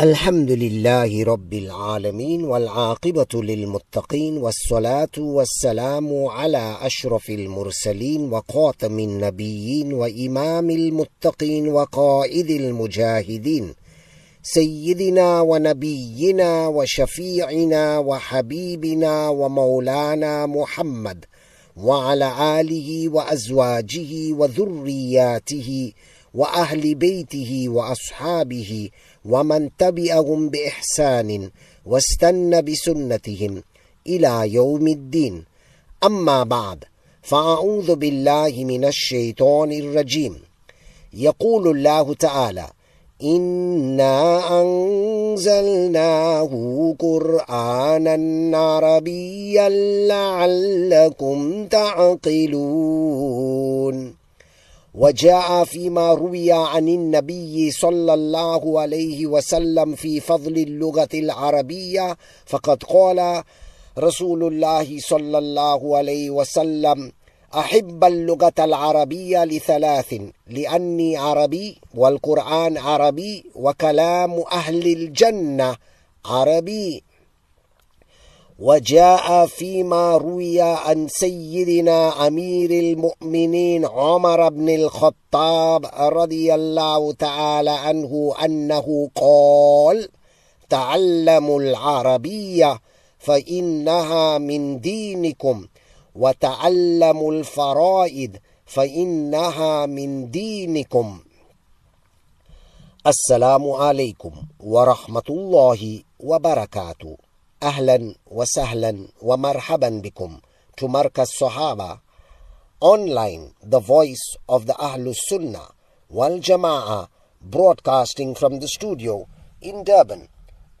الحمد لله رب العالمين والعاقبة للمتقين والصلاة والسلام على أشرف المرسلين وخاتم النبيين وإمام المتقين وقائد المجاهدين سيدنا ونبينا وشفيعنا وحبيبنا ومولانا محمد وعلى آله وأزواجه وذرياته وأهل بيته وأصحابه ومن تبعهم بإحسان واستنى بسنتهم إلى يوم الدين. أما بعد فأعوذ بالله من الشيطان الرجيم. يقول الله تعالى إنا أنزلناه قرآنا عربيا لعلكم تعقلون. وجاء فيما روي عن النبي صلى الله عليه وسلم في فضل اللغة العربية فقد قال رسول الله صلى الله عليه وسلم أحب اللغة العربية لثلاث لأني عربي والقرآن عربي وكلام أهل الجنة عربي. وجاء فيما روي عن سيدنا أمير المؤمنين عمر بن الخطاب رضي الله تعالى عنه أنه قال تعلموا العربية فإنها من دينكم وتعلموا الفرائض فإنها من دينكم. السلام عليكم ورحمة الله وبركاته. Ahlan وسهلاً ومرحباً بكم bikum to Markaz Sahaba. Online, the voice of the Ahlus Sunnah wal Jamaa, broadcasting from the studio in Durban.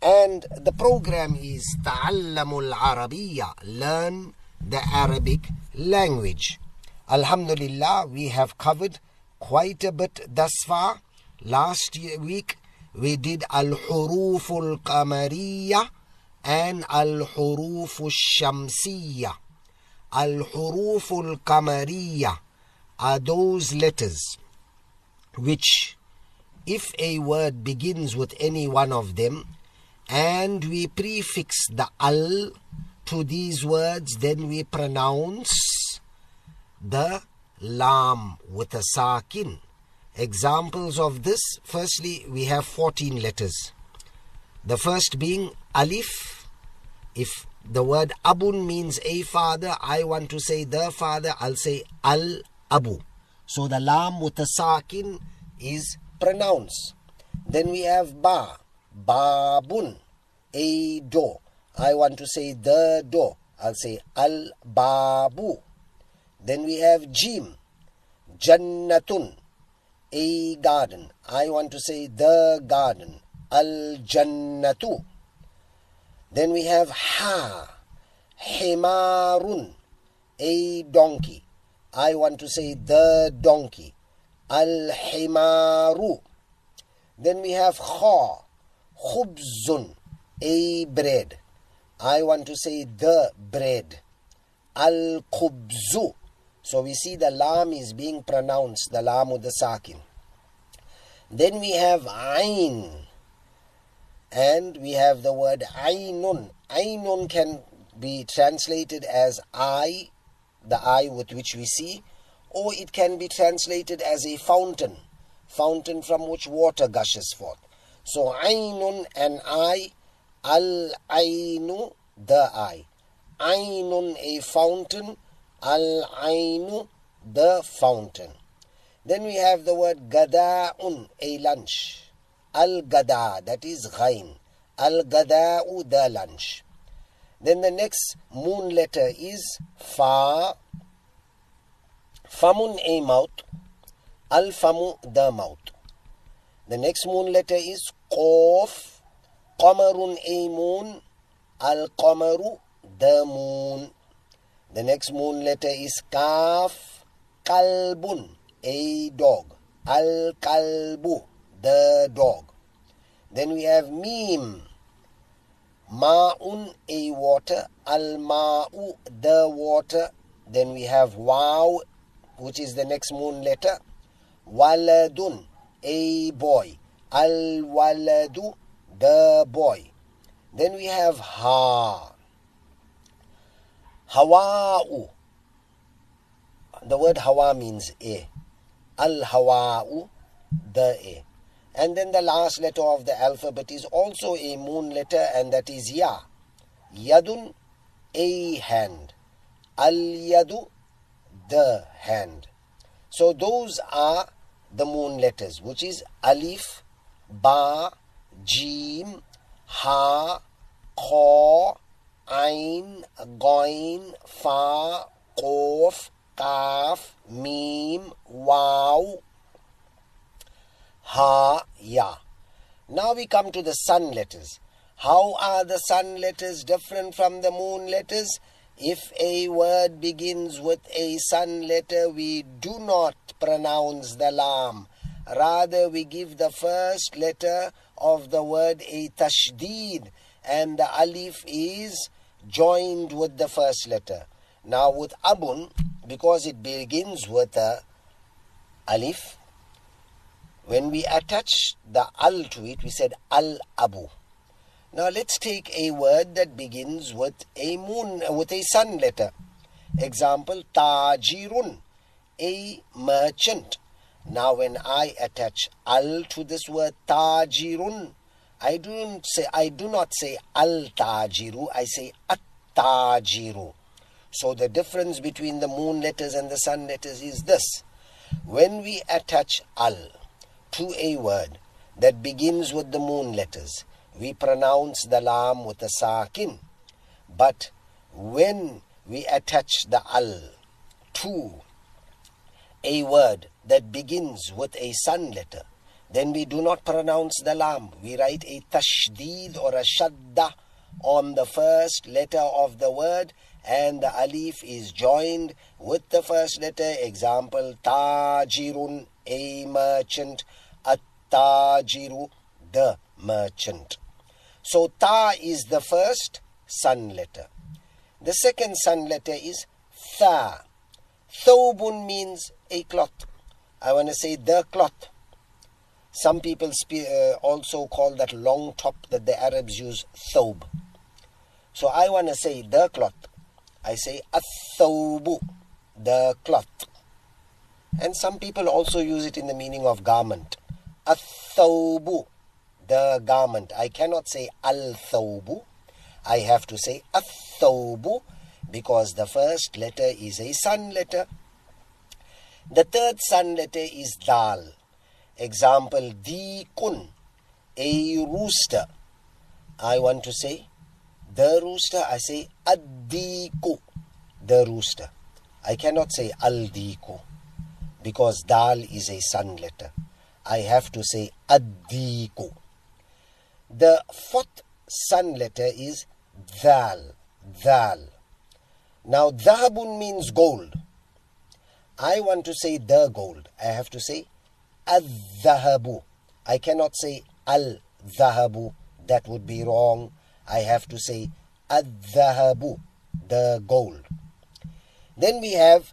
And the program is Ta'allamul Arabiya, learn the Arabic language. Alhamdulillah, we have covered quite a bit thus far. Last week we did Al Huruful Qamariya and al-huruf al-shamsiyya. Al-huruf al-qamariyya are those letters which if a word begins with any one of them and we prefix the al to these words then we pronounce the lam with a sakin examples of this firstly we have 14 letters the first being alif. If the word abun means a father, I want to say the father, I'll say al abu. So the lam sakin is pronounced. Then we have ba, babun, a door. I want to say the door. I'll say al babu. Then we have jim, jannatun, a garden. I want to say the garden. Al Jannatu. Then we have Ha, Himarun, a donkey. I want to say the donkey. Al Himaru. Then we have Kha, Khubzun, a bread. I want to say the bread. Al Khubzu. So we see the lam is being pronounced, the lam with the sakin. Then we have Ain and we have the word ainun. Ainun can be translated as eye, the eye with which we see, or it can be translated as a fountain, fountain from which water gushes forth. So ainun and eye, al ainu, the eye. Ainun a fountain, al ainu, the fountain. Then we have the word gada'un, a lunch. Al Gada, that is Ghain. Al Gada'u, the lunch. Then the next moon letter is Fa. Famun, a mouth. Al Famu, the mouth. The next moon letter is Qaf. Qamarun, a moon. Al Qamaru, the moon. The next moon letter is Kaf. Kalbun, a dog. Al Kalbu, the dog. Then we have Mim. Ma'un, a water. Al Ma'u, the water. Then we have Waw, which is the next moon letter. Waladun, a boy. Al Waladu, the boy. Then we have ha. Hawa'u. The word hawa means a. Al hawa'u, the a. And then the last letter of the alphabet is also a moon letter, and that is ya. Yadun, a hand. Al yadu, the hand. So those are the moon letters, which is alif, ba, jim, ha, kha, ain, ghain, fa, Kof, kaf, mim, waw, ha, ya. Now we come to the sun letters. How are the sun letters different from the moon letters? If a word begins with a sun letter, we do not pronounce the lam. Rather, we give the first letter of the word a tashdeed, and the alif is joined with the first letter. Now, with abun, because it begins with a alif, when we attach the al to it, we said al abu. Now let's take a word that begins with a moon, with a sun letter. Example, tajirun, a merchant. Now when I attach al to this word tajirun, I don't say I do not say al tajiru, I say at tajiru. So the difference between the moon letters and the sun letters is this. When we attach al to a word that begins with the moon letters, we pronounce the lam with a sakin. But when we attach the al to a word that begins with a sun letter, then we do not pronounce the lam. We write a tashdeed or a shadda on the first letter of the word and the alif is joined with the first letter. Example, tajirun, a merchant, at-tajiru, the merchant. So ta is the first sun letter. The second sun letter is tha. Thobun means a cloth. I want to say the cloth. Some people uh, also call that long top that the Arabs use thob. So I want to say the cloth. I say athobu, the cloth. And some people also use it in the meaning of garment. Athobu, the garment. I cannot say al thawbu. I have to say athawbu because the first letter is a sun letter. The third sun letter is dal. Example, di kun, a rooster. I want to say the rooster. I say addiku, the rooster. I cannot say aldiku because dal is a sun letter. I have to say addiku. The fourth sun letter is Dhal. Dhal. Now, Dhahabun means gold. I want to say the gold. I have to say Al-Dhahabu. I cannot say Al-Dhahabu. That would be wrong. I have to say Al-Dhahabu, the gold. Then we have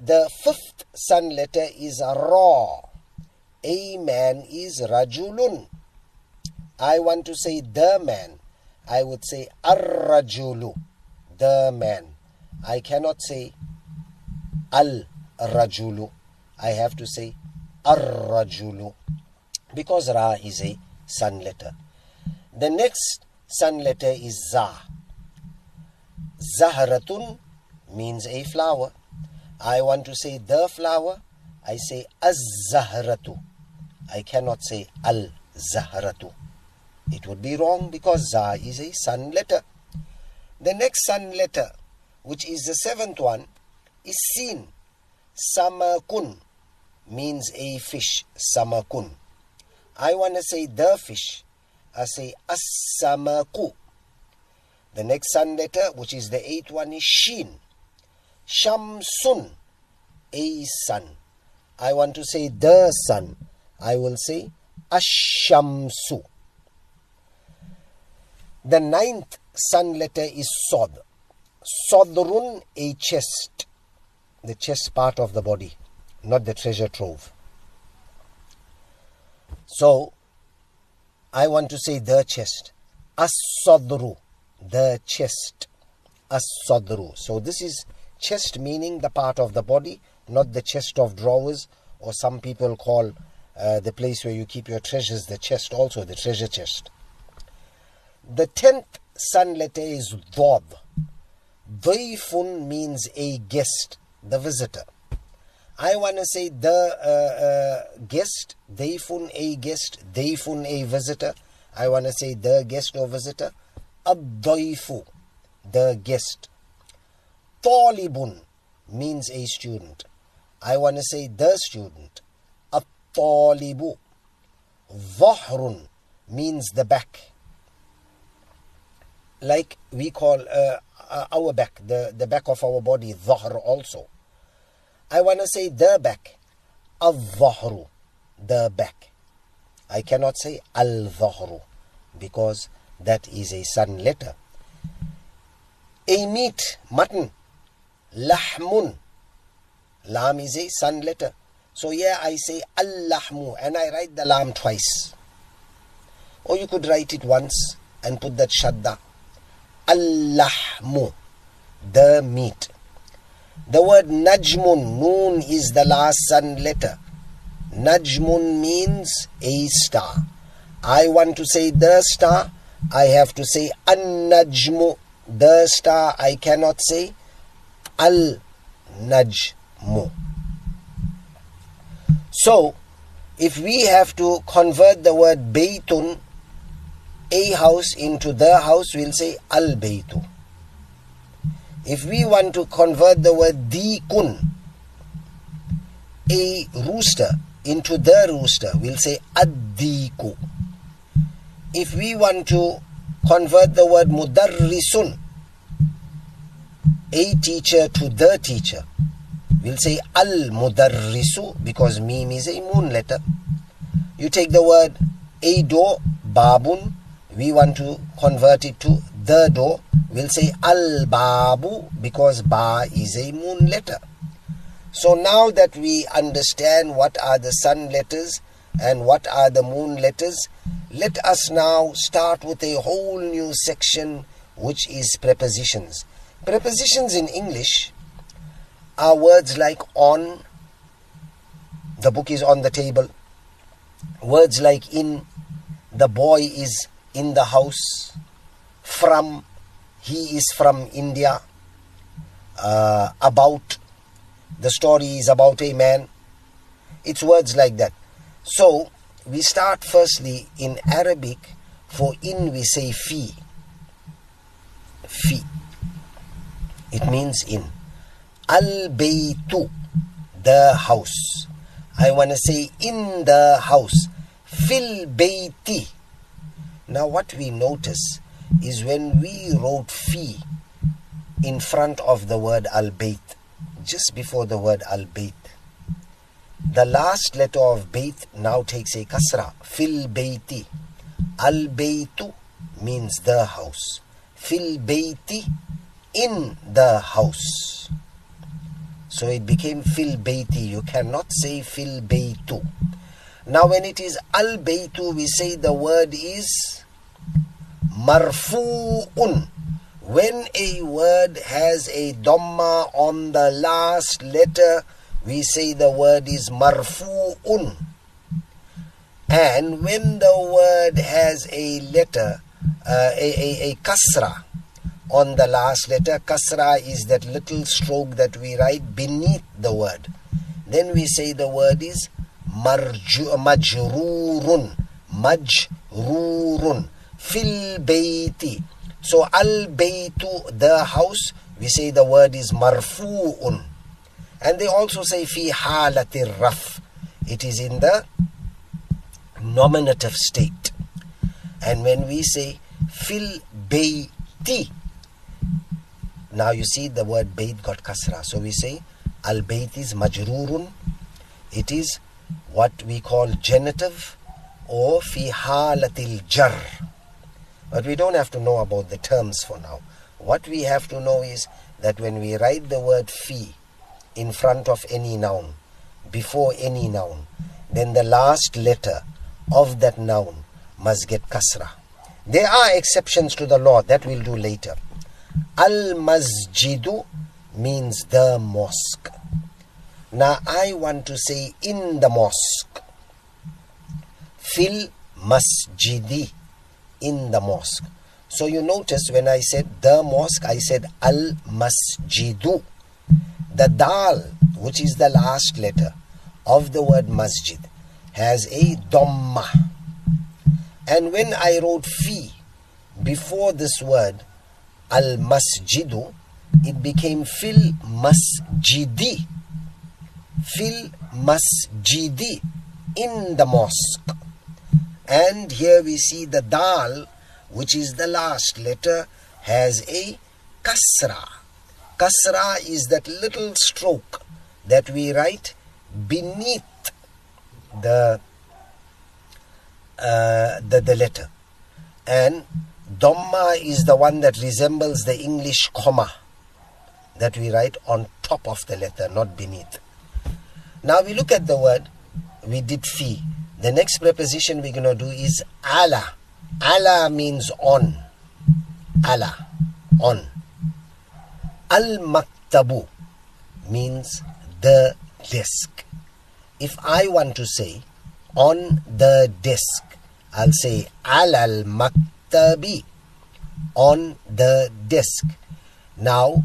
the fifth sun letter is Ra. A man is Rajulun. I want to say the man, I would say ar-rajulu, the man. I cannot say al-rajulu. I have to say ar-rajulu because ra is a sun letter. The next sun letter is za. Zahratun means a flower. I want to say the flower. I say az-zahratu. I cannot say al-zahratu. It would be wrong because Za is a sun letter. The next sun letter, which is the seventh one, is Sin. Samakun means a fish. Samakun. I want to say the fish. I say As-samaku. The next sun letter, which is the eighth one, is Shin. Shamsun. A sun. I want to say the sun. I will say Ashamsu. The ninth sun letter is Sod. Sodrun, a chest. The chest part of the body, not the treasure trove. So, I want to say the chest. As-sadru, the chest. As-sadru. So this is chest meaning the part of the body, not the chest of drawers, or some people call uh, the place where you keep your treasures the chest also, the treasure chest. The tenth sun letter is Dod. Dayfun means a guest, the visitor. I want to say the uh, uh, guest, Dayfun a guest, Dayfun a visitor. I want to say the guest or visitor. Ad-dayfu, the guest. Talibun means a student. I want to say the student. At-talibu. Dhahrun means the back. Like we call uh, uh, our back, the, the back of our body, dhahr also. I want to say the back. Al-dhahru, the back. I cannot say al-dhahru because that is a sun letter. A meat, mutton, lahmun. Lam is a sun letter. So here I say al-lahmu and I write the lam twice. Or you could write it once and put that shadda. Al-lahmu, the meat. The word najmun, noon is the last sun letter. Najmun means a star. I want to say the star, I have to say an-najmu, the star. I cannot say al-najmu. So, if we have to convert the word baytun, a house into the house, we'll say al-baytu. If we want to convert the word dikun, a rooster, into the rooster, we'll say ad-diku. If we want to convert the word mudarrisun, a teacher to the teacher, we'll say al-mudarrisu because mim is a moon letter. You take the word a door, babun, we want to convert it to the door, we'll say al babu because ba is a moon letter. So now that we understand what are the sun letters and what are the moon letters, let us now start with a whole new section which is prepositions. Prepositions in English are words like on, the book is on the table, words like in, the boy is in the house, from, he is from India, uh, about, the story is about a man. It's words like that. So, we start firstly in Arabic, for in we say fi. Fi. It means in. Al baytu, the house. I want to say in the house. Fil bayti. Now, what we notice is when we wrote fi in front of the word al bayt, just before the word al bayt, the last letter of bayt now takes a kasra. Fil bayti. Al baytu means the house. Fil bayti in the house. So it became fil bayti. You cannot say fil baytu. Now when it is al baytu, we say the word is marfu'un. When a word has a dhamma on the last letter, we say the word is marfu'un. And when the word has a letter, uh, a, a, a kasra on the last letter, kasra is that little stroke that we write beneath the word. Then we say the word is majrurun. Majrurun. Fil bayti. So al baytu, the house, we say the word is marfu'un. And they also say fi halatir raf. It is in the nominative state. And when we say fil bayti, now you see the word bayt got kasra. So we say al bayt is majrurun. It is what we call genitive or fi halatil jar. But we don't have to know about the terms for now. What we have to know is that when we write the word fi in front of any noun, before any noun, then the last letter of that noun must get kasra. There are exceptions to the law that we'll do later. Al masjidu means the mosque. Now I want to say in the mosque. Fil masjidi in the mosque. So you notice when I said the mosque, I said al masjidu. The dal, which is the last letter of the word masjid, has a dhamma. And when I wrote fi before this word, al masjidu, it became fil masjidi. Fil masjidi, in the mosque. And here we see the dal, which is the last letter, has a kasra. Kasra is that little stroke that we write beneath the uh, the, the letter. And Dhamma is the one that resembles the English comma that we write on top of the letter, not beneath. Now we look at the word, we did fi. The next preposition we're going to do is ala. Ala means on. Ala, on. Al maktabu means the desk. If I want to say on the desk, I'll say ala al maktabi on the disk. Now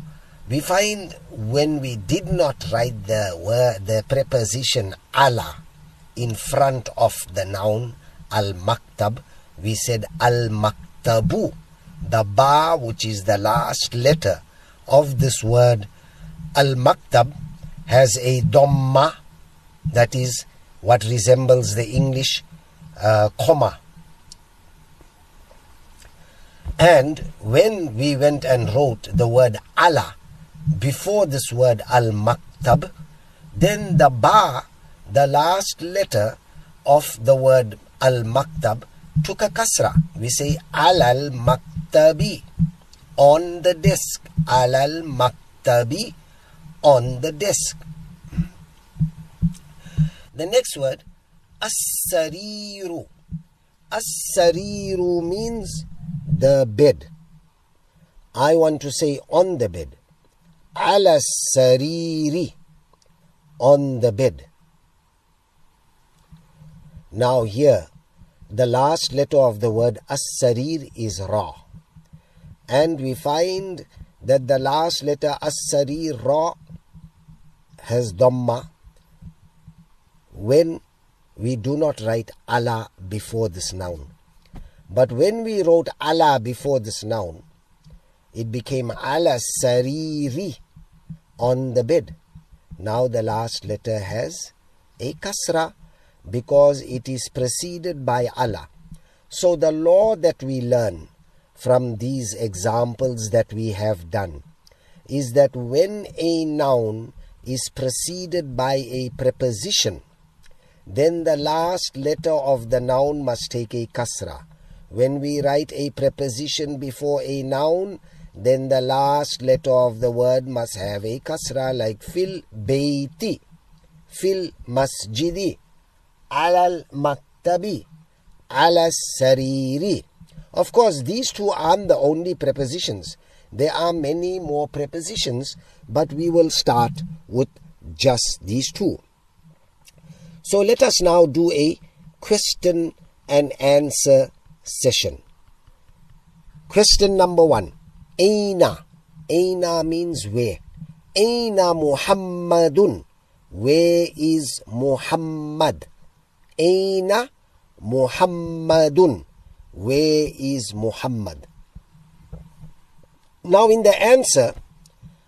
we find when we did not write the word the preposition ala in front of the noun al maktab, we said al maktabu. The ba, which is the last letter of this word al maktab, has a dhamma, that is what resembles the English uh, comma. And when we went and wrote the word ala before this word al maktab, then the ba, the last letter of the word al maktab, took a kasra. We say al al maktabi on the desk. Al al maktabi on the desk. The next word, as-sariru. As-sariru means the bed. I want to say on the bed. Ala sariri. On the bed. Now here, the last letter of the word as-sarir is ra. And we find that the last letter as-sarir ra has dhamma when we do not write ala before this noun. But when we wrote ala before this noun, it became ala sariri on the bed. Now the last letter has a kasra because it is preceded by ala. So the law that we learn from these examples that we have done is that when a noun is preceded by a preposition, then the last letter of the noun must take a kasra. When we write a preposition before a noun, then the last letter of the word must have a kasra like fil bayti, fil masjidi, alal maktabi, ala sariri. Of course, these two aren't the only prepositions. There are many more prepositions, but we will start with just these two. So let us now do a question and answer session. Question number one. Aina. Aina means where. Aina Muhammadun. Where is Muhammad? Aina Muhammadun. Where is Muhammad? Now in the answer,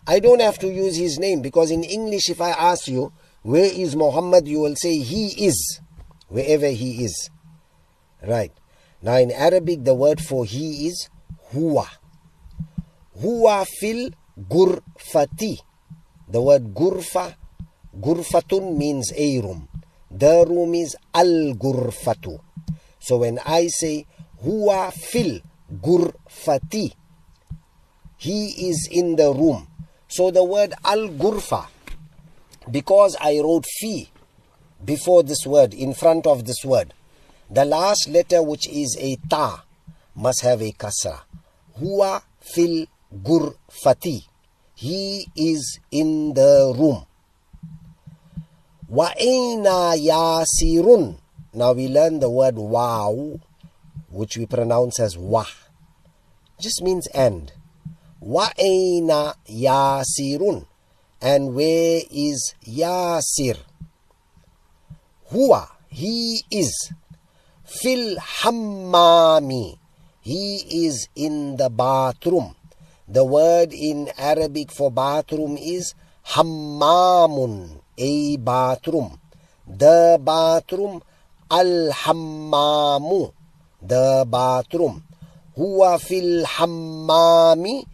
I don't have to use his name because in English if I ask you, where is Muhammad? You will say he is, wherever he is. Right. Now in Arabic, the word for he is huwa. Huwa fil gurfati. The word gurfa, gurfatun means a room. The room is al gurfatu. So when I say huwa fil gurfati, he is in the room. So the word al gurfa because I wrote fi before this word, in front of this word, The last letter, which is a ta, must have a kasra. Huwa fil gurfati. He is in the room. Wa aina yasirun. Now we learn the word waw, which we pronounce as wa. Just means and. Wa aina yasirun. And where is Yasir? Huwa, he is. Fil hammami. He is in the bathroom. The word in Arabic for bathroom is hammamun, a bathroom. The bathroom, al hammamu, the bathroom. Huwa fil hammami,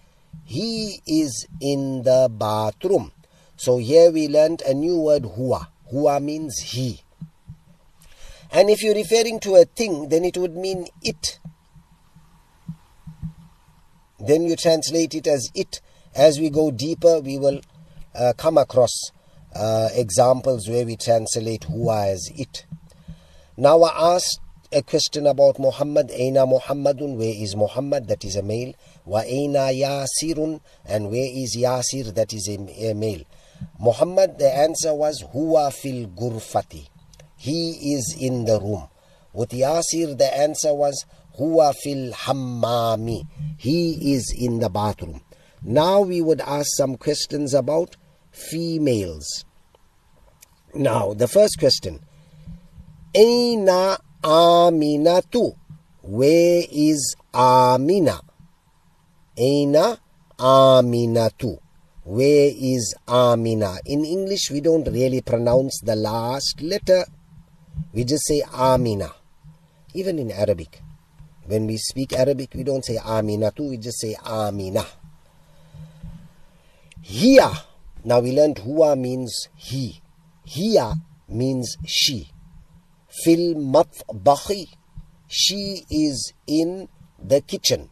he is in the bathroom. So here we learned a new word, huwa. Huwa means he. And if you're referring to a thing, then it would mean it. Then you translate it as it. As we go deeper, we will uh, come across uh, examples where we translate huwa as it. Now I asked a question about Muhammad. Aina Muhammadun, where is Muhammad? That is a male. Wa aina Yasirun, and where is Yasir? That is a, a male. Muhammad, the answer was Huwa fil gurfati. He is in the room. With Yasir, the answer was Huwa fil hammami. He is in the bathroom. Now we would ask some questions about females. Now, the first question. Aina Aminatu. Where is Amina? Aina Aminatu. Where is Amina? In English, we don't really pronounce the last letter. We just say Amina. Even in Arabic. When we speak Arabic, we don't say Amina too, we just say Amina. Here, now we learned huwa means he. Hiya means she. Fil matbahi, she is in the kitchen.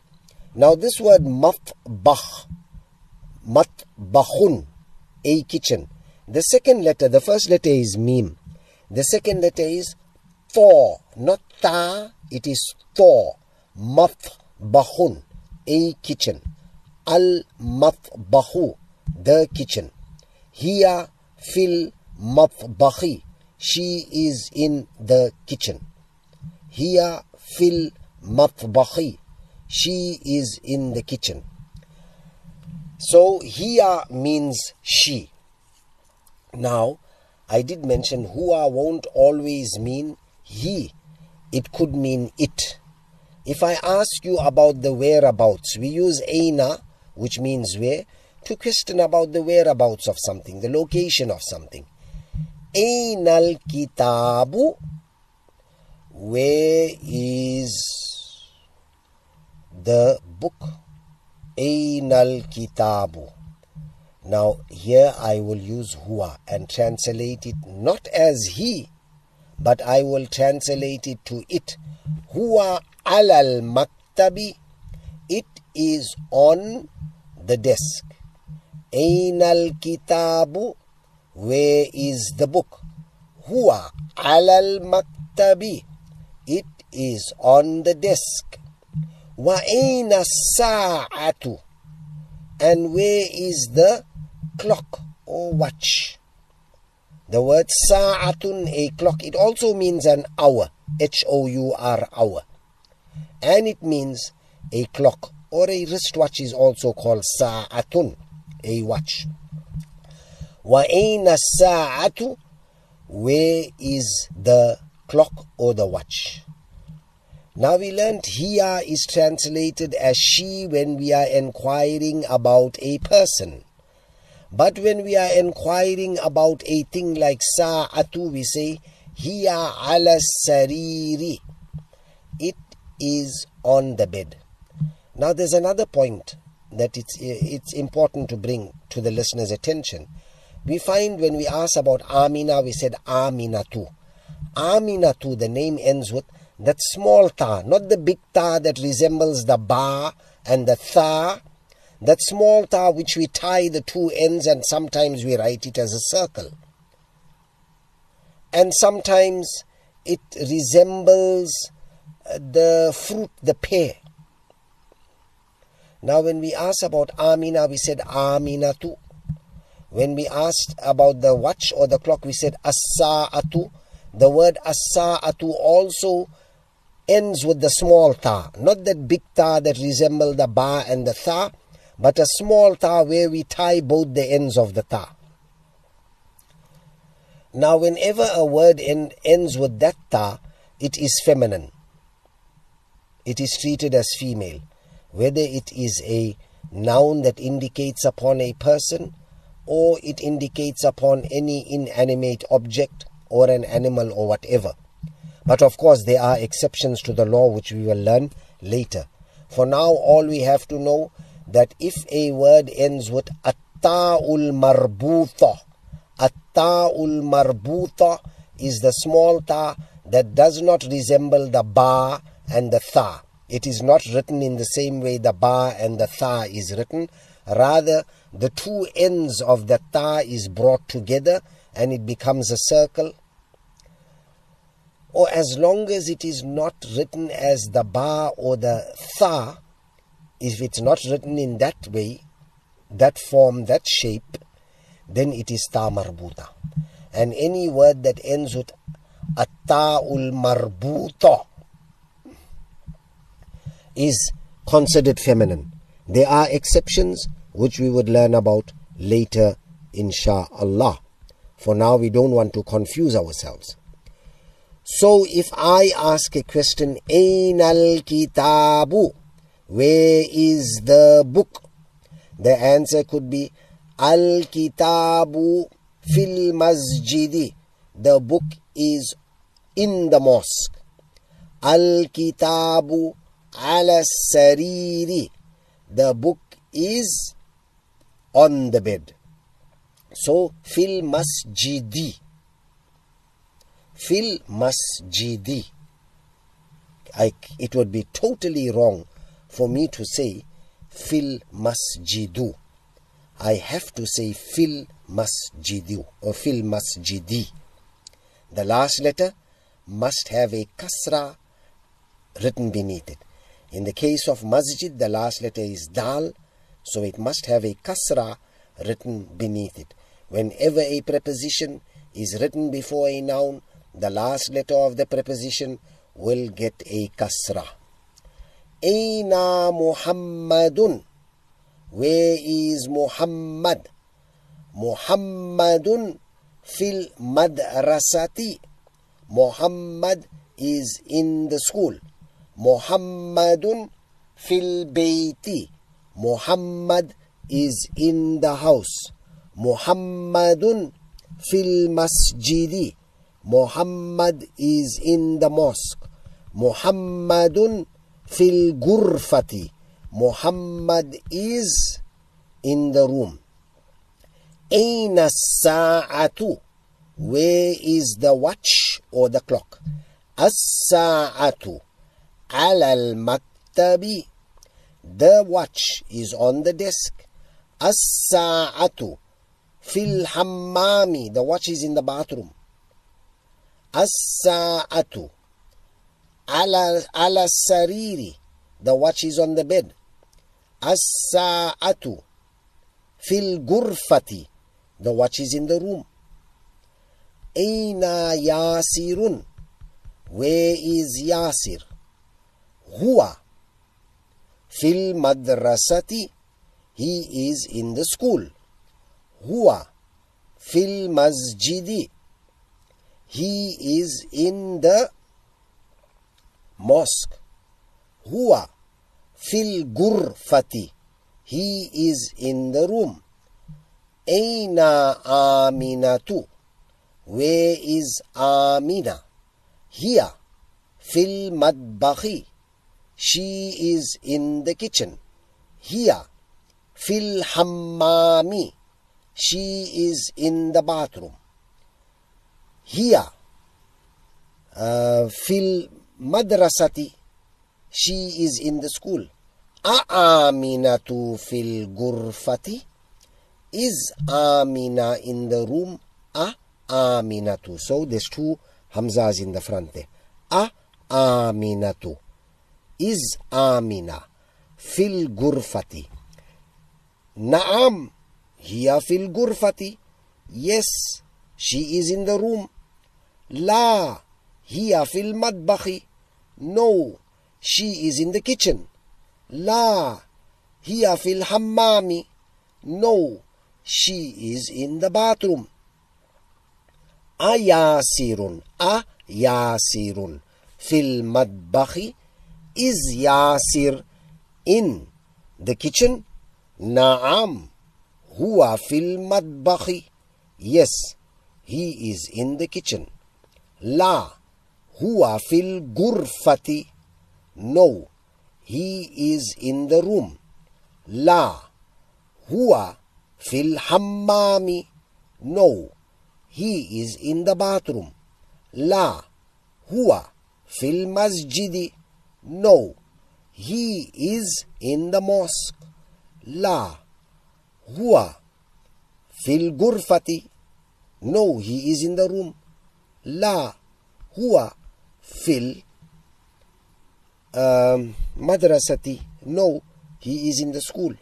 Now this word matbah, matbahun, a kitchen. The second letter, the first letter is mim. The second letter is for, not ta, it is for. Matbahun, a kitchen. Al matbahu, the kitchen. Hiya fil matbahi, she is in the kitchen. Hiya fil matbahi, she is in the kitchen. So hiya means she. Now, I did mention huwa won't always mean he. It could mean it. If I ask you about the whereabouts, we use aina, which means where, to question about the whereabouts of something, the location of something. Ainal kitabu, where is the book? Ainal kitabu. Now, here I will use huwa and translate it not as he, but I will translate it to it. Huwa alal maktabi. It is on the desk. Ainal kitabu. Where is the book? Huwa alal maktabi. It is on the desk. Wa aina sa'atu. And where is the clock or watch? The word sa'atun, a clock, it also means an hour. H O U R, hour. And it means a clock or a wristwatch is also called sa'atun, a watch. Wa aina sa'atu, where is the clock or the watch? Now we learned hiya is translated as she when we are inquiring about a person. But when we are inquiring about a thing like sa'atu, we say hiya ala sariri. It is on the bed. Now there's another point that it's it's important to bring to the listener's attention. We find when we ask about Amina, we said Aminatu. Aminatu, the name ends with that small ta, not the big ta that resembles the ba and the tha, that small ta which we tie the two ends and sometimes we write it as a circle. And sometimes it resembles uh, the fruit, the pear. Now, when we asked about Amina, we said Amina Aminatu. When we asked about the watch or the clock, we said As-sa'atu. The word As-sa'atu also ends with the small ta. Not that big ta that resemble the ba and the tha, but a small ta where we tie both the ends of the ta. Now, whenever a word end, ends with that ta, it is feminine. It is treated as female. Whether it is a noun that indicates upon a person or it indicates upon any inanimate object or an animal or whatever. But of course, there are exceptions to the law which we will learn later. For now, all we have to know that if a word ends with atta'ul marbuta, atta'ul marbuta is the small ta that does not resemble the ba and the tha. It is not written in the same way the ba and the tha is written. Rather, the two ends of the ta is brought together and it becomes a circle. Or as long as it is not written as the ba or the tha, if it's not written in that way, that form, that shape, then it is ta marbuta. And any word that ends with atta'ul marbuta is considered feminine. There are exceptions which we would learn about later, insha'Allah. For now, we don't want to confuse ourselves. So, if I ask a question, Ain al kitabu, where is the book? The answer could be Al kitabu fil masjidi. The book is in the mosque. Al kitabu ala sariri. The book is on the bed. So, fil masjidi. Fil masjidi. I, it would be totally wrong for me to say fil masjidu. I have to say fil masjidu or fil masjidi. The last letter must have a kasra written beneath it. In the case of masjid, the last letter is dal, so it must have a kasra written beneath it. Whenever a preposition is written before a noun, the last letter of the preposition will get a kasra. Aina Muhammadun. Where is Muhammad? Muhammadun fil madrasati. Muhammad is in the school. Muhammadun fil bayti. Muhammad is in the house. Muhammadun fil masjidi. Muhammad is in the mosque. Muhammadun fil gurfati. Muhammad is in the room. Aina sa'atu. Where is the watch or the clock? As-sa'atu. Ala al-maktabi. The watch is on the desk. As-sa'atu. Fil hammami. The watch is in the bathroom. As-sa'atu. Ala, ala sariri. The watch is on the bed. As-sa'atu. Fil gurfati. The watch is in the room. Aina Yasirun. Where is Yasir? Huwa. Fil madrasati. He is in the school. Huwa. Fil masjidi. He is in the mosque. Huwa. Fil gurfati. He is in the room. Aina Aminatu. Where is Amina? Hiya. Fil madbahi. She is in the kitchen. Hiya. Fil hammami. She is in the bathroom. Hiya. Uh, fil madrasati. She is in the school. Aaminatu fil gurfati. Is Amina in the room? A Aminatu. So there's two Hamza is in the front there. A Aminatu. Is Amina fil gurfati. Naam. Hiya fil gurfati. Yes, she is in the room. La. Hiya fil madbakhi. No, she is in the kitchen. La. Hiya fil hammami. No, she is in the bathroom. Ayasirun. A Yasirun. Fil madbakhi. Is Yasir in the kitchen? Naam. Huwa fil madbakhi. Yes, he is in the kitchen. La. Huwa fil gurfati. No, he is in the room. La. Huwa fil hammami. No, he is in the bathroom. La. Huwa fil masjidi. No, he is in the mosque. La. Huwa fil gurfati. No, he is in the room. La. Huwa fil um, madrasati. No, he is in the school.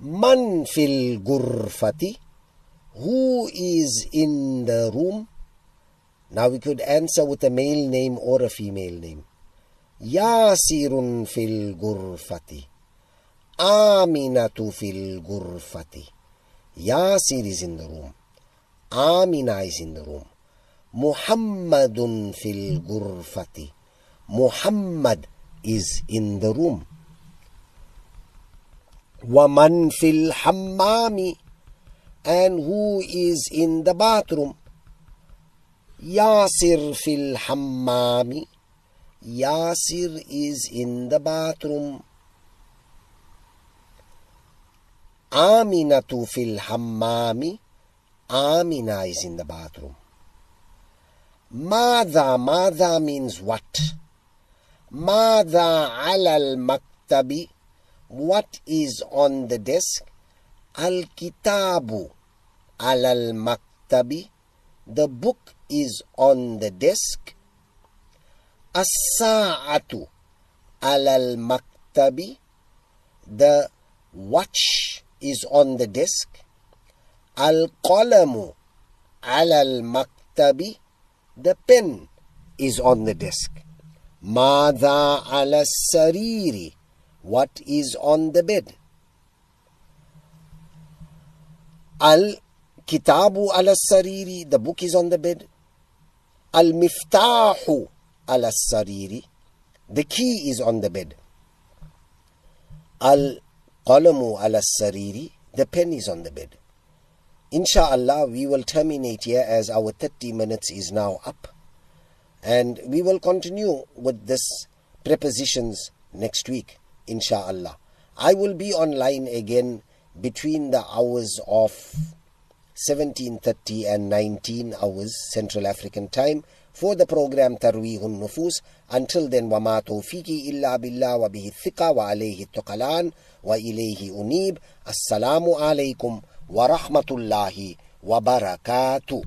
Man fil gurfati. Who is in the room? Now we could answer with a male name or a female name. Yasirun fil gurfati. Aminatu fil gurfati. Yasir is in the room. Amina is in the room. Muhammadun fil gurfati. Muhammad is in the room. Waman fil hammami. And who is in the bathroom? Yasir fil hammami. Yasir is in the bathroom. Aminatu fil hammami. Amina is in the bathroom. Mada, mada means what? Mada alal maktabi. What is on the desk? Al kitabu alal maktabi. The book is on the desk. As-sa'atu alal maktabi. The watch is on the desk. Al-qalamu alal maktabi. The pen is on the desk. Mada ala sariri. What is on the bed? Al kitabu ala sariri. The book is on the bed. Al miftahu ala sariri. The key is on the bed. Al qalamu ala sariri. The pen is on the bed Insha'Allah, we will terminate here as our 30 minutes is now up. And we will continue with this prepositions next week, insha'Allah. I will be online again between the hours of 17.30 and 19 hours Central African time for the program Tarweehun Nufus. Until then, وَمَا تَوْفِيقِي إِلَّا بِاللَّهِ وَبِهِ الثِّقَةِ وَعَلَيْهِ التُّقَلَانِ وَإِلَيْهِ أُنِيبُ السلام عليكم ورحمة الله وبركاته.